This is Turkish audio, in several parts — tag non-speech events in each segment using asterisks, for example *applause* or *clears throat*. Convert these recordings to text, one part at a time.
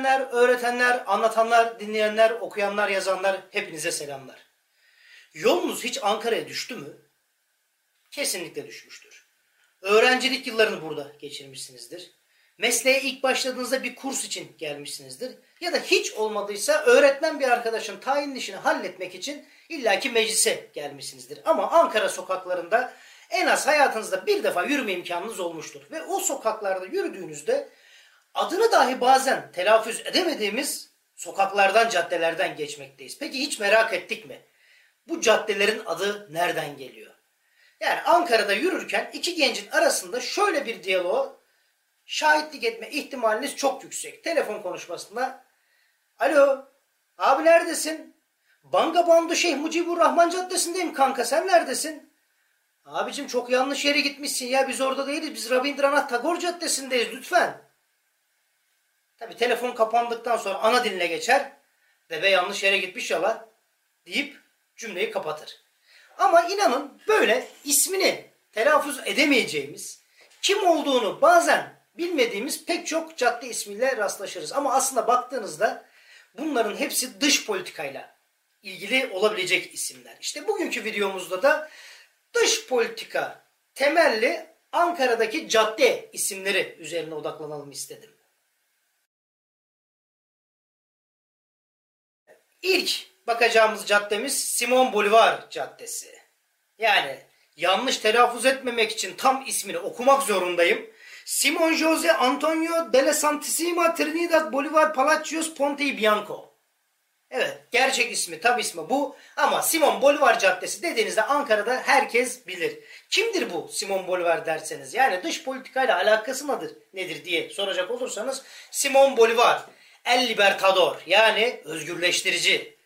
öğretmenler, öğretenler, anlatanlar, dinleyenler, okuyanlar, yazanlar hepinize selamlar. Yolunuz hiç Ankara'ya düştü mü? Kesinlikle düşmüştür. Öğrencilik yıllarını burada geçirmişsinizdir. Mesleğe ilk başladığınızda bir kurs için gelmişsinizdir. Ya da hiç olmadıysa öğretmen bir arkadaşın tayin işini halletmek için illaki meclise gelmişsinizdir. Ama Ankara sokaklarında en az hayatınızda bir defa yürüme imkanınız olmuştur. Ve o sokaklarda yürüdüğünüzde adını dahi bazen telaffuz edemediğimiz sokaklardan, caddelerden geçmekteyiz. Peki hiç merak ettik mi? Bu caddelerin adı nereden geliyor? Yani Ankara'da yürürken iki gencin arasında şöyle bir diyaloğa şahitlik etme ihtimaliniz çok yüksek. Telefon konuşmasında Alo, abi neredesin? Banga Bandu Şeyh Mucibur Rahman Caddesi'ndeyim kanka sen neredesin? Abicim çok yanlış yere gitmişsin ya biz orada değiliz biz Rabindranath Tagore Caddesi'ndeyiz lütfen. Tabi telefon kapandıktan sonra ana diline geçer. Bebe yanlış yere gitmiş ya deyip cümleyi kapatır. Ama inanın böyle ismini telaffuz edemeyeceğimiz, kim olduğunu bazen bilmediğimiz pek çok cadde ismiyle rastlaşırız. Ama aslında baktığınızda bunların hepsi dış politikayla ilgili olabilecek isimler. İşte bugünkü videomuzda da dış politika temelli Ankara'daki cadde isimleri üzerine odaklanalım istedim. İlk bakacağımız caddemiz Simon Bolivar Caddesi. Yani yanlış telaffuz etmemek için tam ismini okumak zorundayım. Simon Jose Antonio de la Santissima Trinidad Bolivar Palacios Ponte Bianco. Evet gerçek ismi tam ismi bu ama Simon Bolivar Caddesi dediğinizde Ankara'da herkes bilir. Kimdir bu Simon Bolivar derseniz yani dış politikayla alakası nedir, nedir diye soracak olursanız Simon Bolivar El Libertador yani özgürleştirici.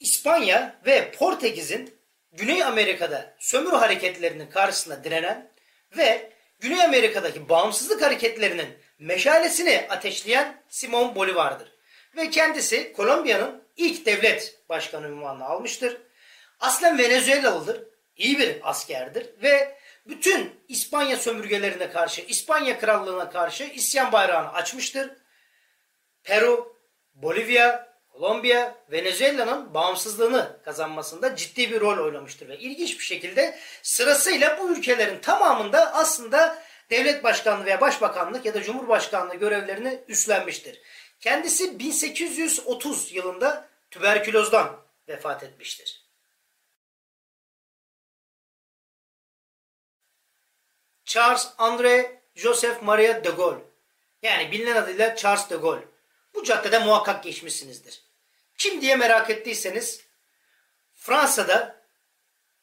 İspanya ve Portekiz'in Güney Amerika'da sömürü hareketlerinin karşısında direnen ve Güney Amerika'daki bağımsızlık hareketlerinin meşalesini ateşleyen Simon Bolivar'dır. Ve kendisi Kolombiya'nın ilk devlet başkanı ünvanını almıştır. Aslen Venezuelalıdır. İyi bir askerdir ve bütün İspanya sömürgelerine karşı, İspanya krallığına karşı isyan bayrağını açmıştır. Peru, Bolivya, Kolombiya, Venezuela'nın bağımsızlığını kazanmasında ciddi bir rol oynamıştır ve ilginç bir şekilde sırasıyla bu ülkelerin tamamında aslında devlet başkanlığı veya başbakanlık ya da cumhurbaşkanlığı görevlerini üstlenmiştir. Kendisi 1830 yılında tüberkülozdan vefat etmiştir. Charles André Joseph Maria de Gaulle yani bilinen adıyla Charles de Gaulle. Bu caddede muhakkak geçmişsinizdir. Kim diye merak ettiyseniz Fransa'da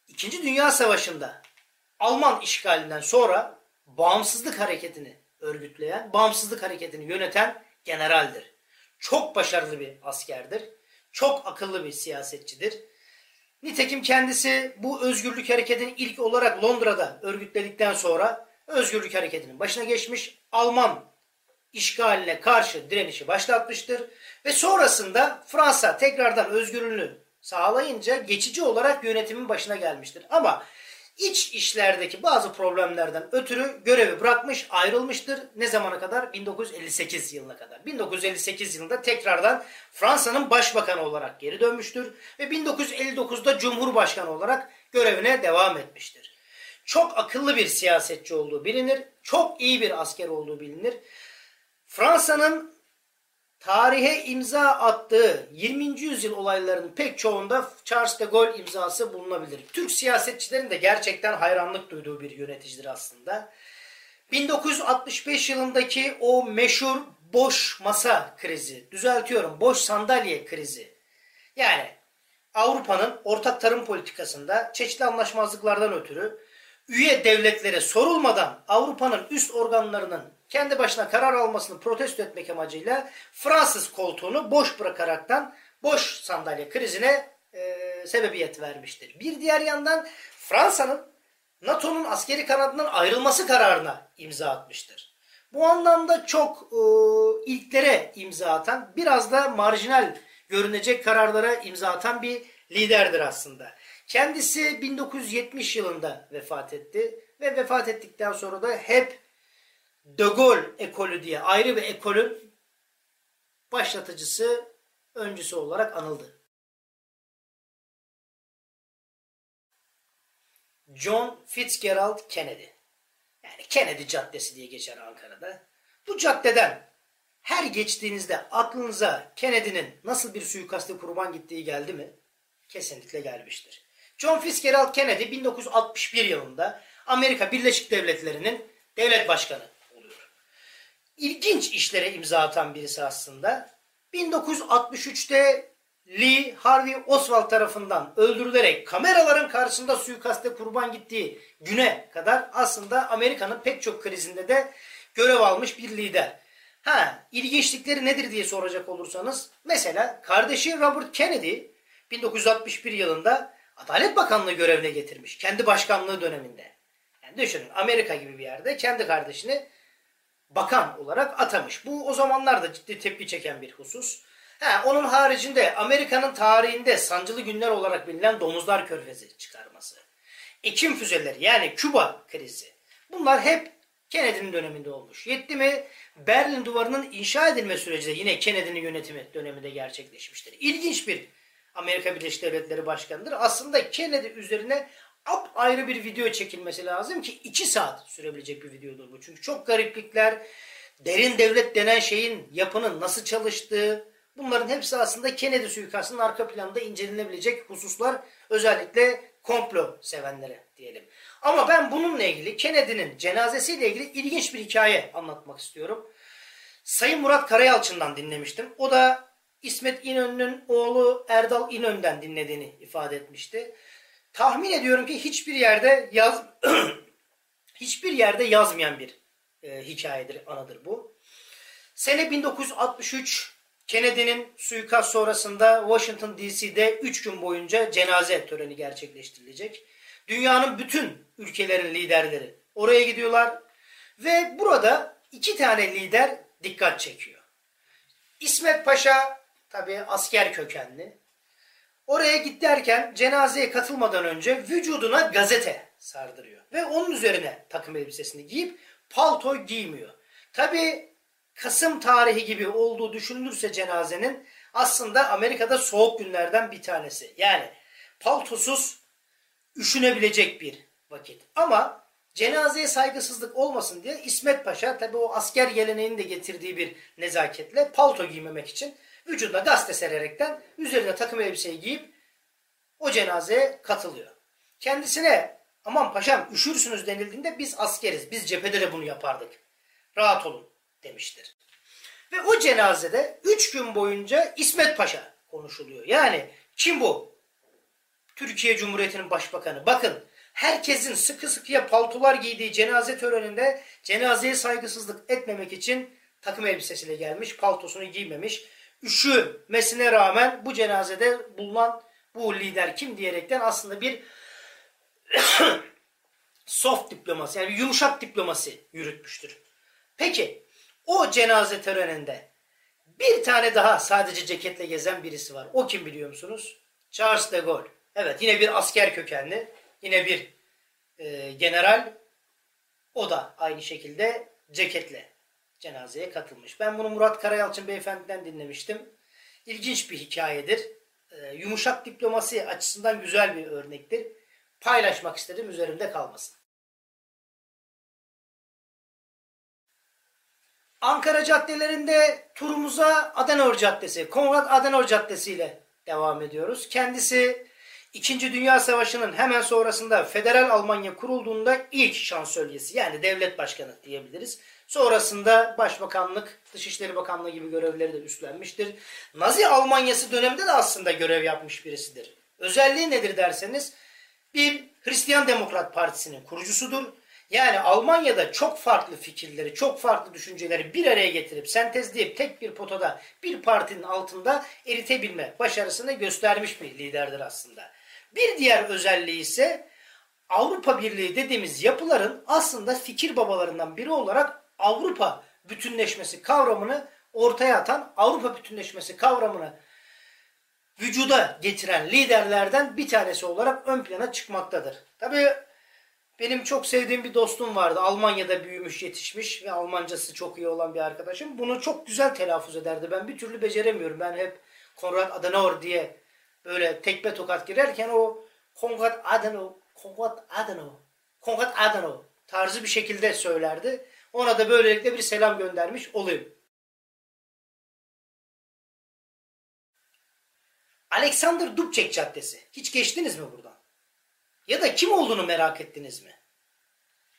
İkinci Dünya Savaşı'nda Alman işgalinden sonra bağımsızlık hareketini örgütleyen, bağımsızlık hareketini yöneten generaldir. Çok başarılı bir askerdir. Çok akıllı bir siyasetçidir. Nitekim kendisi bu özgürlük hareketini ilk olarak Londra'da örgütledikten sonra özgürlük hareketinin başına geçmiş Alman işgaline karşı direnişi başlatmıştır. Ve sonrasında Fransa tekrardan özgürlüğünü sağlayınca geçici olarak yönetimin başına gelmiştir. Ama iç işlerdeki bazı problemlerden ötürü görevi bırakmış, ayrılmıştır. Ne zamana kadar? 1958 yılına kadar. 1958 yılında tekrardan Fransa'nın başbakanı olarak geri dönmüştür ve 1959'da Cumhurbaşkanı olarak görevine devam etmiştir. Çok akıllı bir siyasetçi olduğu bilinir, çok iyi bir asker olduğu bilinir. Fransa'nın tarihe imza attığı 20. yüzyıl olaylarının pek çoğunda Charles de Gaulle imzası bulunabilir. Türk siyasetçilerin de gerçekten hayranlık duyduğu bir yöneticidir aslında. 1965 yılındaki o meşhur boş masa krizi, düzeltiyorum boş sandalye krizi. Yani Avrupa'nın ortak tarım politikasında çeşitli anlaşmazlıklardan ötürü üye devletlere sorulmadan Avrupa'nın üst organlarının kendi başına karar almasını protesto etmek amacıyla Fransız koltuğunu boş bırakaraktan boş sandalye krizine e, sebebiyet vermiştir. Bir diğer yandan Fransa'nın NATO'nun askeri kanadından ayrılması kararına imza atmıştır. Bu anlamda çok e, ilklere imza atan, biraz da marjinal görünecek kararlara imza atan bir liderdir aslında. Kendisi 1970 yılında vefat etti ve vefat ettikten sonra da hep De Gaulle ekolü diye ayrı bir ekolün başlatıcısı, öncüsü olarak anıldı. John Fitzgerald Kennedy. Yani Kennedy Caddesi diye geçer Ankara'da. Bu caddeden her geçtiğinizde aklınıza Kennedy'nin nasıl bir suikaste kurban gittiği geldi mi? Kesinlikle gelmiştir. John Fitzgerald Kennedy 1961 yılında Amerika Birleşik Devletleri'nin devlet başkanı. İlginç işlere imza atan birisi aslında. 1963'te Lee Harvey Oswald tarafından öldürülerek kameraların karşısında suikaste kurban gittiği güne kadar aslında Amerika'nın pek çok krizinde de görev almış bir lider. Ha, ilginçlikleri nedir diye soracak olursanız mesela kardeşi Robert Kennedy 1961 yılında Adalet Bakanlığı görevine getirmiş. Kendi başkanlığı döneminde. Yani düşünün Amerika gibi bir yerde kendi kardeşini bakan olarak atamış. Bu o zamanlar da ciddi tepki çeken bir husus. Ha, onun haricinde Amerika'nın tarihinde sancılı günler olarak bilinen domuzlar körfezi çıkarması. Ekim füzeleri yani Küba krizi. Bunlar hep Kennedy'nin döneminde olmuş. Yetti mi Berlin duvarının inşa edilme süreci de yine Kennedy'nin yönetimi döneminde gerçekleşmiştir. İlginç bir Amerika Birleşik Devletleri Başkanı'dır. Aslında Kennedy üzerine ayrı bir video çekilmesi lazım ki 2 saat sürebilecek bir videodur bu. Çünkü çok gariplikler, derin devlet denen şeyin yapının nasıl çalıştığı, bunların hepsi aslında Kennedy suikastının arka planında incelenebilecek hususlar. Özellikle komplo sevenlere diyelim. Ama ben bununla ilgili Kennedy'nin cenazesiyle ilgili ilginç bir hikaye anlatmak istiyorum. Sayın Murat Karayalçın'dan dinlemiştim. O da İsmet İnönü'nün oğlu Erdal İnönü'den dinlediğini ifade etmişti. Tahmin ediyorum ki hiçbir yerde yaz *clears throat* hiçbir yerde yazmayan bir e, hikayedir, anıdır bu. Sene 1963 Kennedy'nin suikast sonrasında Washington DC'de 3 gün boyunca cenaze töreni gerçekleştirilecek. Dünyanın bütün ülkelerin liderleri oraya gidiyorlar ve burada iki tane lider dikkat çekiyor. İsmet Paşa tabi asker kökenli. Oraya git derken cenazeye katılmadan önce vücuduna gazete sardırıyor. Ve onun üzerine takım elbisesini giyip palto giymiyor. Tabi Kasım tarihi gibi olduğu düşünülürse cenazenin aslında Amerika'da soğuk günlerden bir tanesi. Yani paltosuz üşünebilecek bir vakit. Ama cenazeye saygısızlık olmasın diye İsmet Paşa tabi o asker geleneğini de getirdiği bir nezaketle palto giymemek için vücuduna gazete sererekten üzerine takım elbiseyi giyip o cenazeye katılıyor. Kendisine aman paşam üşürsünüz denildiğinde biz askeriz, biz cephede de bunu yapardık. Rahat olun demiştir. Ve o cenazede üç gün boyunca İsmet Paşa konuşuluyor. Yani kim bu? Türkiye Cumhuriyeti'nin başbakanı. Bakın herkesin sıkı sıkıya paltolar giydiği cenaze töreninde cenazeye saygısızlık etmemek için takım elbisesiyle gelmiş, paltosunu giymemiş. Üşümesine rağmen bu cenazede bulunan bu lider kim diyerekten aslında bir *coughs* soft diplomasi yani yumuşak diplomasi yürütmüştür. Peki o cenaze töreninde bir tane daha sadece ceketle gezen birisi var. O kim biliyor musunuz? Charles de Gaulle. Evet yine bir asker kökenli. Yine bir e, general. O da aynı şekilde ceketle cenazeye katılmış. Ben bunu Murat Karayalçın beyefendiden dinlemiştim. İlginç bir hikayedir. E, yumuşak diplomasi açısından güzel bir örnektir. Paylaşmak istedim üzerimde kalmasın. Ankara caddelerinde turumuza Adenauer Caddesi, Konrad Adenauer Caddesi ile devam ediyoruz. Kendisi İkinci Dünya Savaşı'nın hemen sonrasında Federal Almanya kurulduğunda ilk şansölyesi yani devlet başkanı diyebiliriz. Sonrasında Başbakanlık, Dışişleri Bakanlığı gibi görevleri de üstlenmiştir. Nazi Almanyası döneminde de aslında görev yapmış birisidir. Özelliği nedir derseniz bir Hristiyan Demokrat Partisi'nin kurucusudur yani Almanya'da çok farklı fikirleri, çok farklı düşünceleri bir araya getirip sentezleyip tek bir potada bir partinin altında eritebilme başarısını göstermiş bir liderdir aslında. Bir diğer özelliği ise Avrupa Birliği dediğimiz yapıların aslında fikir babalarından biri olarak Avrupa bütünleşmesi kavramını ortaya atan Avrupa bütünleşmesi kavramını vücuda getiren liderlerden bir tanesi olarak ön plana çıkmaktadır. Tabii Benim çok sevdiğim bir dostum vardı. Almanya'da büyümüş, yetişmiş ve Almancası çok iyi olan bir arkadaşım. Bunu çok güzel telaffuz ederdi. Ben bir türlü beceremiyorum. Ben hep Konrad Adenauer diye böyle tekme tokat girerken o Konrad Adenauer, Konrad Adenauer, Konrad Adenauer tarzı bir şekilde söylerdi. Ona da böylelikle bir selam göndermiş olayım. Alexander Dubček Caddesi. Hiç geçtiniz mi buradan? Ya da kim olduğunu merak ettiniz mi?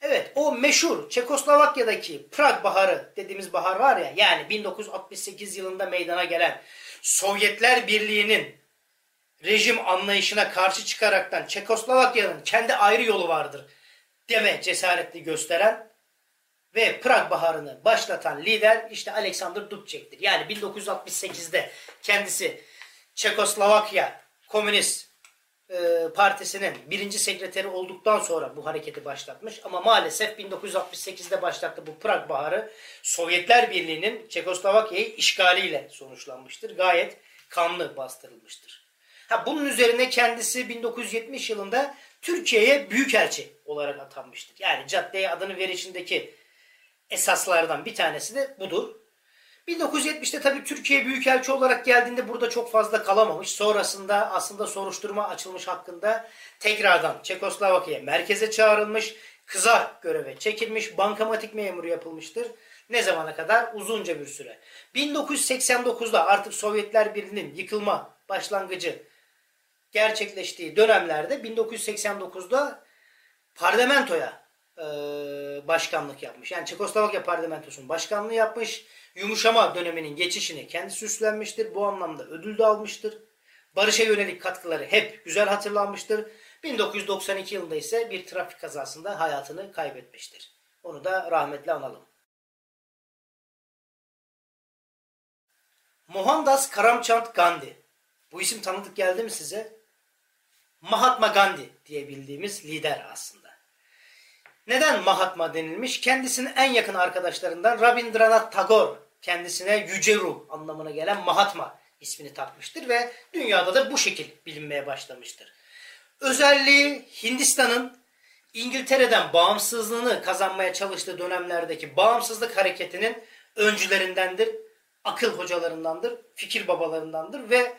Evet o meşhur Çekoslovakya'daki Prag Baharı dediğimiz bahar var ya yani 1968 yılında meydana gelen Sovyetler Birliği'nin rejim anlayışına karşı çıkaraktan Çekoslovakya'nın kendi ayrı yolu vardır deme cesaretli gösteren ve Prag Baharı'nı başlatan lider işte Alexander Dubček'tir. Yani 1968'de kendisi Çekoslovakya Komünist e, Partisi'nin birinci sekreteri olduktan sonra bu hareketi başlatmış. Ama maalesef 1968'de başlattı bu Prag Baharı Sovyetler Birliği'nin Çekoslovakya'yı işgaliyle sonuçlanmıştır. Gayet kanlı bastırılmıştır. Ha, bunun üzerine kendisi 1970 yılında Türkiye'ye büyükelçi olarak atanmıştır. Yani caddeye adını verişindeki esaslardan bir tanesi de budur. 1970'te tabii Türkiye Büyükelçi olarak geldiğinde burada çok fazla kalamamış. Sonrasında aslında soruşturma açılmış hakkında tekrardan Çekoslovakya'ya merkeze çağrılmış. Kızar göreve çekilmiş. Bankamatik memuru yapılmıştır. Ne zamana kadar? Uzunca bir süre. 1989'da artık Sovyetler Birliği'nin yıkılma başlangıcı gerçekleştiği dönemlerde 1989'da parlamentoya başkanlık yapmış. Yani Çekoslovakya parlamentosunun başkanlığı yapmış. Yumuşama döneminin geçişini kendisi üstlenmiştir. Bu anlamda ödül de almıştır. Barışa yönelik katkıları hep güzel hatırlanmıştır. 1992 yılında ise bir trafik kazasında hayatını kaybetmiştir. Onu da rahmetle analım. Mohandas Karamchand Gandhi. Bu isim tanıdık geldi mi size? Mahatma Gandhi diye bildiğimiz lider aslında. Neden Mahatma denilmiş? Kendisinin en yakın arkadaşlarından Rabindranath Tagore kendisine yüce ruh anlamına gelen Mahatma ismini takmıştır ve dünyada da bu şekil bilinmeye başlamıştır. Özelliği Hindistan'ın İngiltere'den bağımsızlığını kazanmaya çalıştığı dönemlerdeki bağımsızlık hareketinin öncülerindendir, akıl hocalarındandır, fikir babalarındandır ve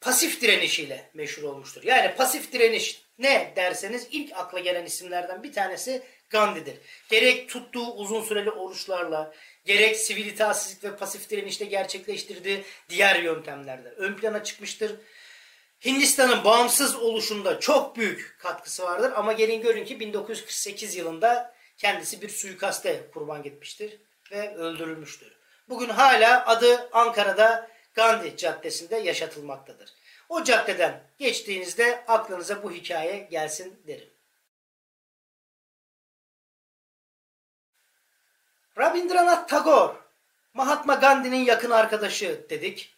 pasif direnişiyle meşhur olmuştur. Yani pasif direniş ne derseniz ilk akla gelen isimlerden bir tanesi Gandhi'dir. Gerek tuttuğu uzun süreli oruçlarla, gerek sivil itaatsizlik ve pasif direnişte gerçekleştirdiği diğer yöntemlerle ön plana çıkmıştır. Hindistan'ın bağımsız oluşunda çok büyük katkısı vardır ama gelin görün ki 1948 yılında kendisi bir suikaste kurban gitmiştir ve öldürülmüştür. Bugün hala adı Ankara'da Gandhi Caddesi'nde yaşatılmaktadır. O caddeden geçtiğinizde aklınıza bu hikaye gelsin derim. Rabindranath Tagore, Mahatma Gandhi'nin yakın arkadaşı dedik.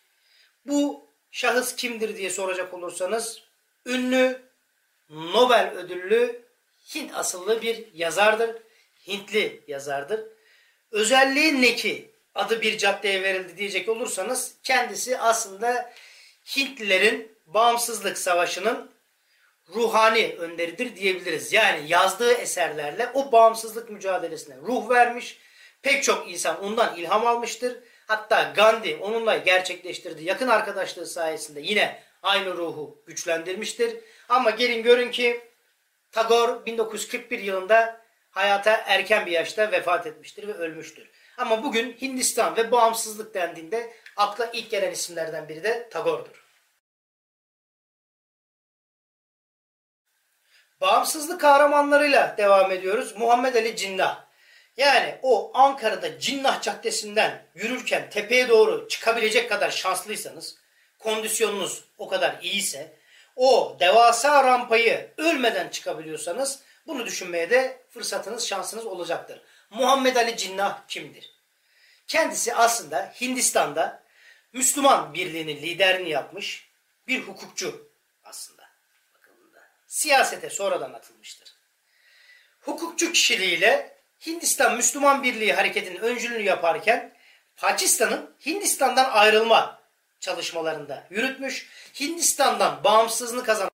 Bu şahıs kimdir diye soracak olursanız ünlü Nobel ödüllü Hint asıllı bir yazardır. Hintli yazardır. Özelliği ne ki adı bir caddeye verildi diyecek olursanız kendisi aslında Hintlilerin bağımsızlık savaşının ruhani önderidir diyebiliriz. Yani yazdığı eserlerle o bağımsızlık mücadelesine ruh vermiş. Pek çok insan ondan ilham almıştır. Hatta Gandhi onunla gerçekleştirdiği yakın arkadaşlığı sayesinde yine aynı ruhu güçlendirmiştir. Ama gelin görün ki Tagore 1941 yılında hayata erken bir yaşta vefat etmiştir ve ölmüştür. Ama bugün Hindistan ve bağımsızlık dendiğinde akla ilk gelen isimlerden biri de Tagore'dur. Bağımsızlık kahramanlarıyla devam ediyoruz. Muhammed Ali Cinnah. Yani o Ankara'da Cinnah Caddesi'nden yürürken tepeye doğru çıkabilecek kadar şanslıysanız, kondisyonunuz o kadar iyiyse, o devasa rampayı ölmeden çıkabiliyorsanız bunu düşünmeye de fırsatınız, şansınız olacaktır. Muhammed Ali Cinnah kimdir? Kendisi aslında Hindistan'da Müslüman birliğinin liderini yapmış bir hukukçu aslında. Bakımında. Siyasete sonradan atılmıştır. Hukukçu kişiliğiyle Hindistan Müslüman Birliği hareketinin öncülüğünü yaparken Pakistan'ın Hindistan'dan ayrılma çalışmalarında yürütmüş. Hindistan'dan bağımsızlığını kazanan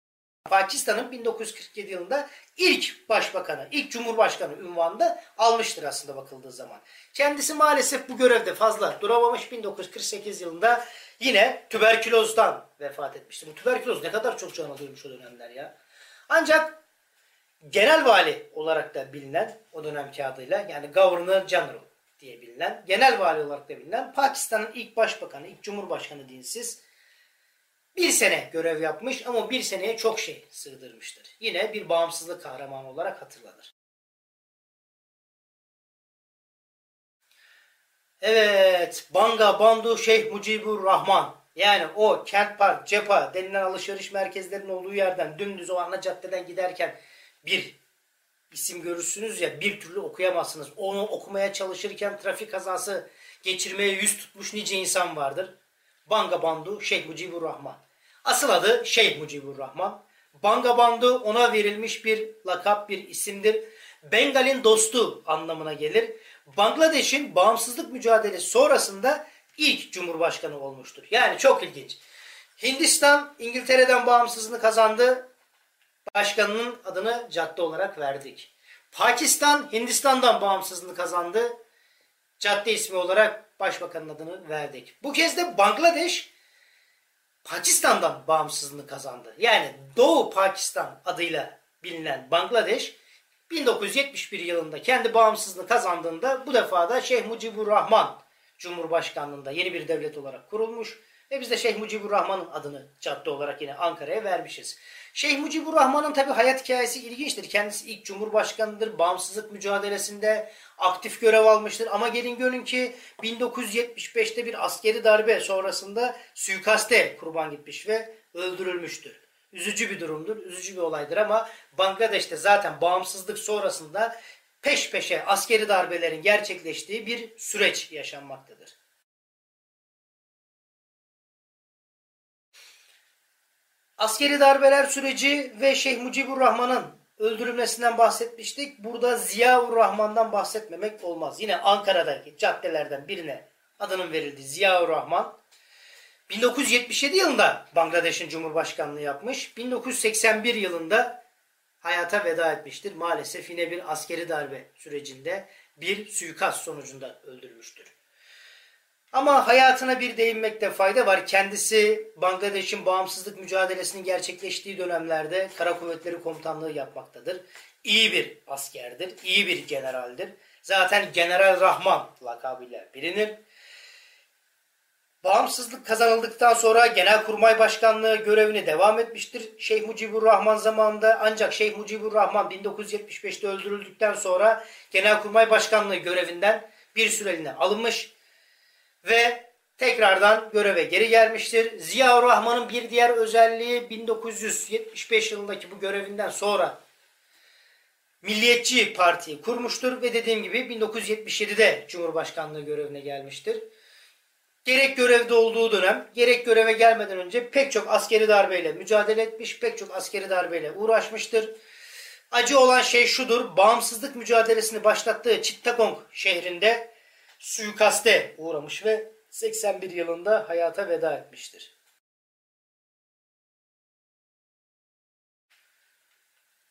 Pakistan'ın 1947 yılında ilk başbakanı, ilk cumhurbaşkanı ünvanında almıştır aslında bakıldığı zaman. Kendisi maalesef bu görevde fazla duramamış. 1948 yılında yine tüberkülozdan vefat etmiştir. Bu tüberküloz ne kadar çok can alıyormuş o dönemler ya. Ancak genel vali olarak da bilinen o dönemki adıyla yani Governor General diye bilinen, genel vali olarak da bilinen Pakistan'ın ilk başbakanı, ilk cumhurbaşkanı dinsiz bir sene görev yapmış ama bir seneye çok şey sığdırmıştır. Yine bir bağımsızlık kahramanı olarak hatırlanır. Evet, Banga Bandu Şeyh Mucibur Rahman. Yani o Kent Park, Cepa denilen alışveriş merkezlerinin olduğu yerden dümdüz o ana caddeden giderken bir isim görürsünüz ya bir türlü okuyamazsınız. Onu okumaya çalışırken trafik kazası geçirmeye yüz tutmuş nice insan vardır. Banga Bandu Şeyh Mucibur Rahman. Asıl adı Şeyh Mucibur Rahman. Banga Bandu ona verilmiş bir lakap, bir isimdir. Bengal'in dostu anlamına gelir. Bangladeş'in bağımsızlık mücadelesi sonrasında ilk cumhurbaşkanı olmuştur. Yani çok ilginç. Hindistan İngiltere'den bağımsızlığını kazandı. Başkanının adını cadde olarak verdik. Pakistan Hindistan'dan bağımsızlığını kazandı. Cadde ismi olarak başbakanın adını verdik. Bu kez de Bangladeş Pakistan'dan bağımsızlığını kazandı. Yani Doğu Pakistan adıyla bilinen Bangladeş 1971 yılında kendi bağımsızlığını kazandığında bu defa da Şeyh Mucibur Rahman Cumhurbaşkanlığında yeni bir devlet olarak kurulmuş ve biz de Şeyh Mucibur Rahman'ın adını cadde olarak yine Ankara'ya vermişiz. Şeyh Mucibur Rahman'ın tabi hayat hikayesi ilginçtir. Kendisi ilk cumhurbaşkanıdır. Bağımsızlık mücadelesinde aktif görev almıştır. Ama gelin görün ki 1975'te bir askeri darbe sonrasında suikaste kurban gitmiş ve öldürülmüştür. Üzücü bir durumdur, üzücü bir olaydır ama Bangladeş'te zaten bağımsızlık sonrasında peş peşe askeri darbelerin gerçekleştiği bir süreç yaşanmaktadır. Askeri darbeler süreci ve Şeyh Mucibur Rahman'ın öldürülmesinden bahsetmiştik. Burada Ziyaur Rahman'dan bahsetmemek olmaz. Yine Ankara'daki caddelerden birine adının verildiği Ziyaur Rahman 1977 yılında Bangladeş'in Cumhurbaşkanlığı yapmış. 1981 yılında hayata veda etmiştir. Maalesef yine bir askeri darbe sürecinde bir suikast sonucunda öldürülmüştür. Ama hayatına bir değinmekte fayda var. Kendisi Bangladeş'in bağımsızlık mücadelesinin gerçekleştiği dönemlerde Kara Kuvvetleri Komutanlığı yapmaktadır. İyi bir askerdir, iyi bir generaldir. Zaten General Rahman lakabıyla bilinir. Bağımsızlık kazanıldıktan sonra Genelkurmay Başkanlığı görevini devam etmiştir. Şeyh Mucibur Rahman zamanında ancak Şeyh Mucibur Rahman 1975'te öldürüldükten sonra Genelkurmay Başkanlığı görevinden bir süreliğine alınmış ve tekrardan göreve geri gelmiştir. Ziya Rahman'ın bir diğer özelliği 1975 yılındaki bu görevinden sonra Milliyetçi Parti'yi kurmuştur ve dediğim gibi 1977'de Cumhurbaşkanlığı görevine gelmiştir. Gerek görevde olduğu dönem, gerek göreve gelmeden önce pek çok askeri darbeyle mücadele etmiş, pek çok askeri darbeyle uğraşmıştır. Acı olan şey şudur, bağımsızlık mücadelesini başlattığı Chittagong şehrinde suikaste uğramış ve 81 yılında hayata veda etmiştir.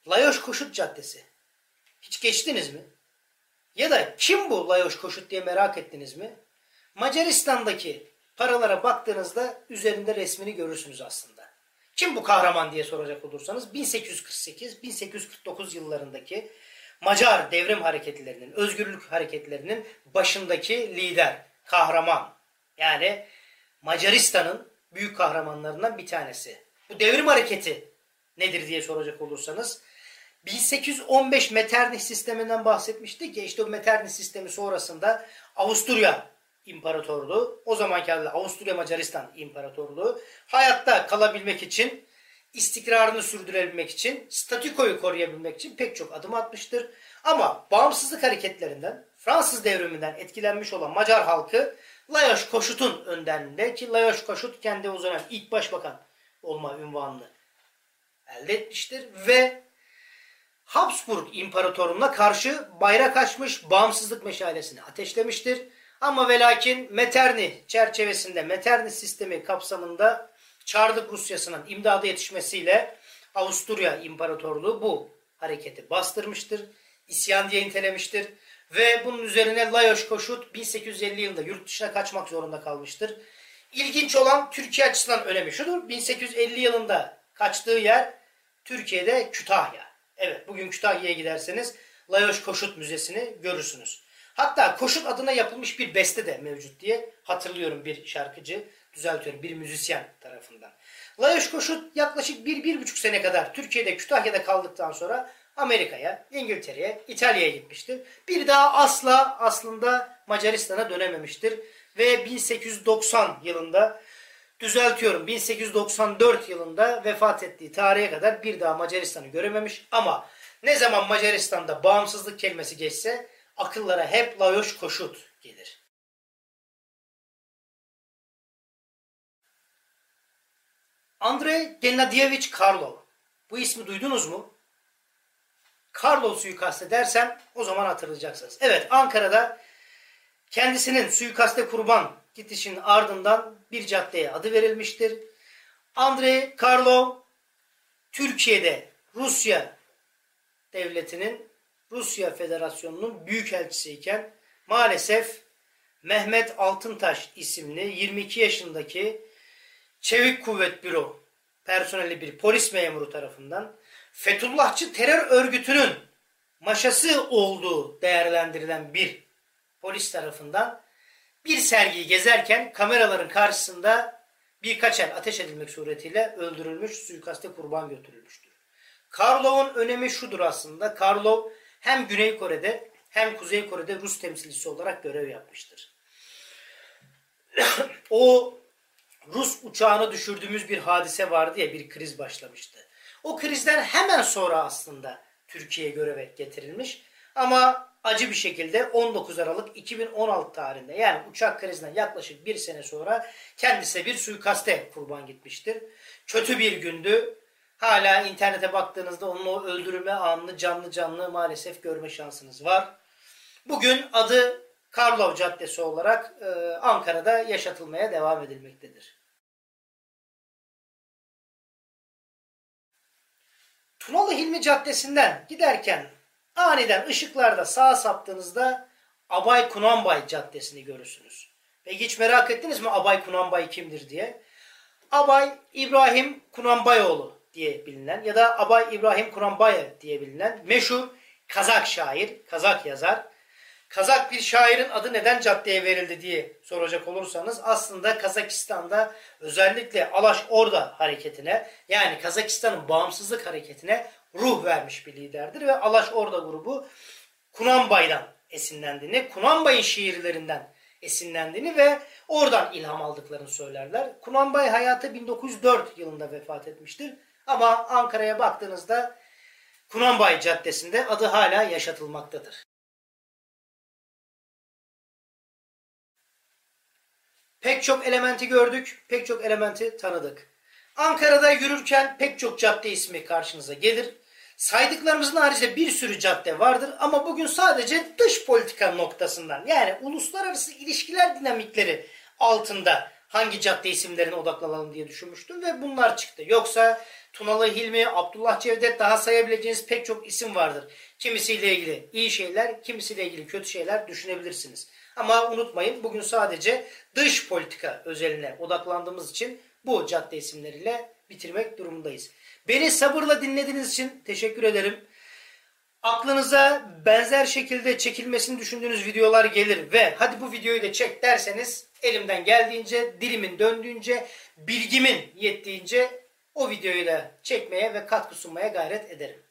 Layoş Koşut Caddesi. Hiç geçtiniz mi? Ya da kim bu Layoş Koşut diye merak ettiniz mi? Macaristan'daki paralara baktığınızda üzerinde resmini görürsünüz aslında. Kim bu kahraman diye soracak olursanız 1848-1849 yıllarındaki Macar devrim hareketlerinin, özgürlük hareketlerinin başındaki lider, kahraman. Yani Macaristan'ın büyük kahramanlarından bir tanesi. Bu devrim hareketi nedir diye soracak olursanız 1815 Metternich sisteminden bahsetmiştik ya işte o Metternich sistemi sonrasında Avusturya İmparatorluğu, o zamanki adıyla Avusturya Macaristan İmparatorluğu hayatta kalabilmek için istikrarını sürdürebilmek için, statükoyu koruyabilmek için pek çok adım atmıştır. Ama bağımsızlık hareketlerinden, Fransız devriminden etkilenmiş olan Macar halkı Lajos Koşut'un önderliğinde ki Lajos Koşut kendi o zaman ilk başbakan olma ünvanını elde etmiştir ve Habsburg İmparatorluğu'na karşı bayrak açmış bağımsızlık meşalesini ateşlemiştir. Ama ve lakin Metternich çerçevesinde, Metternich sistemi kapsamında Çarlık Rusyası'nın imdada yetişmesiyle Avusturya İmparatorluğu bu hareketi bastırmıştır. İsyan diye nitelemiştir. Ve bunun üzerine Lajos Koşut 1850 yılında yurt dışına kaçmak zorunda kalmıştır. İlginç olan Türkiye açısından önemi şudur. 1850 yılında kaçtığı yer Türkiye'de Kütahya. Evet bugün Kütahya'ya giderseniz Lajos Koşut Müzesi'ni görürsünüz. Hatta Koşut adına yapılmış bir beste de mevcut diye hatırlıyorum bir şarkıcı, düzeltiyorum bir müzisyen tarafından. Lajos Koşut yaklaşık bir, bir buçuk sene kadar Türkiye'de Kütahya'da kaldıktan sonra Amerika'ya, İngiltere'ye, İtalya'ya gitmiştir. Bir daha asla aslında Macaristan'a dönememiştir. Ve 1890 yılında düzeltiyorum 1894 yılında vefat ettiği tarihe kadar bir daha Macaristan'ı görememiş ama ne zaman Macaristan'da bağımsızlık kelimesi geçse akıllara hep Lajos Koşut gelir. Andrei Gennadievich Karlov. Bu ismi duydunuz mu? Karlov suikastı dersem o zaman hatırlayacaksınız. Evet Ankara'da kendisinin suikaste kurban gidişinin ardından bir caddeye adı verilmiştir. Andrei Karlov Türkiye'de Rusya devletinin Rusya Federasyonu'nun büyükelçisiyken maalesef Mehmet Altıntaş isimli 22 yaşındaki Çevik Kuvvet Büro personeli bir polis memuru tarafından Fethullahçı terör örgütünün maşası olduğu değerlendirilen bir polis tarafından bir sergiyi gezerken kameraların karşısında birkaç el ateş edilmek suretiyle öldürülmüş, suikaste kurban götürülmüştür. Karlov'un önemi şudur aslında. Karlov hem Güney Kore'de hem Kuzey Kore'de Rus temsilcisi olarak görev yapmıştır. *clears throat* o Rus uçağını düşürdüğümüz bir hadise vardı ya bir kriz başlamıştı. O krizden hemen sonra aslında Türkiye'ye göreve getirilmiş. Ama acı bir şekilde 19 Aralık 2016 tarihinde yani uçak krizinden yaklaşık bir sene sonra kendisi bir suikaste kurban gitmiştir. Kötü bir gündü. Hala internete baktığınızda onun o öldürülme anını canlı canlı maalesef görme şansınız var. Bugün adı Karlov Caddesi olarak e, Ankara'da yaşatılmaya devam edilmektedir. Tunalı Hilmi Caddesi'nden giderken aniden ışıklarda sağa saptığınızda Abay Kunanbay Caddesi'ni görürsünüz. Peki hiç merak ettiniz mi Abay Kunanbay kimdir diye? Abay İbrahim Kunanbayoğlu diye bilinen ya da Abay İbrahim Kunanbayev diye bilinen meşhur Kazak şair, Kazak yazar. Kazak bir şairin adı neden caddeye verildi diye soracak olursanız aslında Kazakistan'da özellikle Alaş Orda hareketine yani Kazakistan'ın bağımsızlık hareketine ruh vermiş bir liderdir ve Alaş Orda grubu Kunanbay'dan esinlendiğini, Kunanbay'ın şiirlerinden esinlendiğini ve oradan ilham aldıklarını söylerler. Kunanbay hayatı 1904 yılında vefat etmiştir. Ama Ankara'ya baktığınızda Kunanbay Caddesi'nde adı hala yaşatılmaktadır. Pek çok elementi gördük, pek çok elementi tanıdık. Ankara'da yürürken pek çok cadde ismi karşınıza gelir. Saydıklarımızın haricinde bir sürü cadde vardır ama bugün sadece dış politika noktasından yani uluslararası ilişkiler dinamikleri altında hangi cadde isimlerine odaklanalım diye düşünmüştüm ve bunlar çıktı. Yoksa Tunalı Hilmi, Abdullah Cevdet daha sayabileceğiniz pek çok isim vardır. Kimisiyle ilgili iyi şeyler, kimisiyle ilgili kötü şeyler düşünebilirsiniz. Ama unutmayın bugün sadece dış politika özeline odaklandığımız için bu cadde isimleriyle bitirmek durumundayız. Beni sabırla dinlediğiniz için teşekkür ederim. Aklınıza benzer şekilde çekilmesini düşündüğünüz videolar gelir ve hadi bu videoyu da çek derseniz elimden geldiğince, dilimin döndüğünce, bilgimin yettiğince o videoyu da çekmeye ve katkı sunmaya gayret ederim.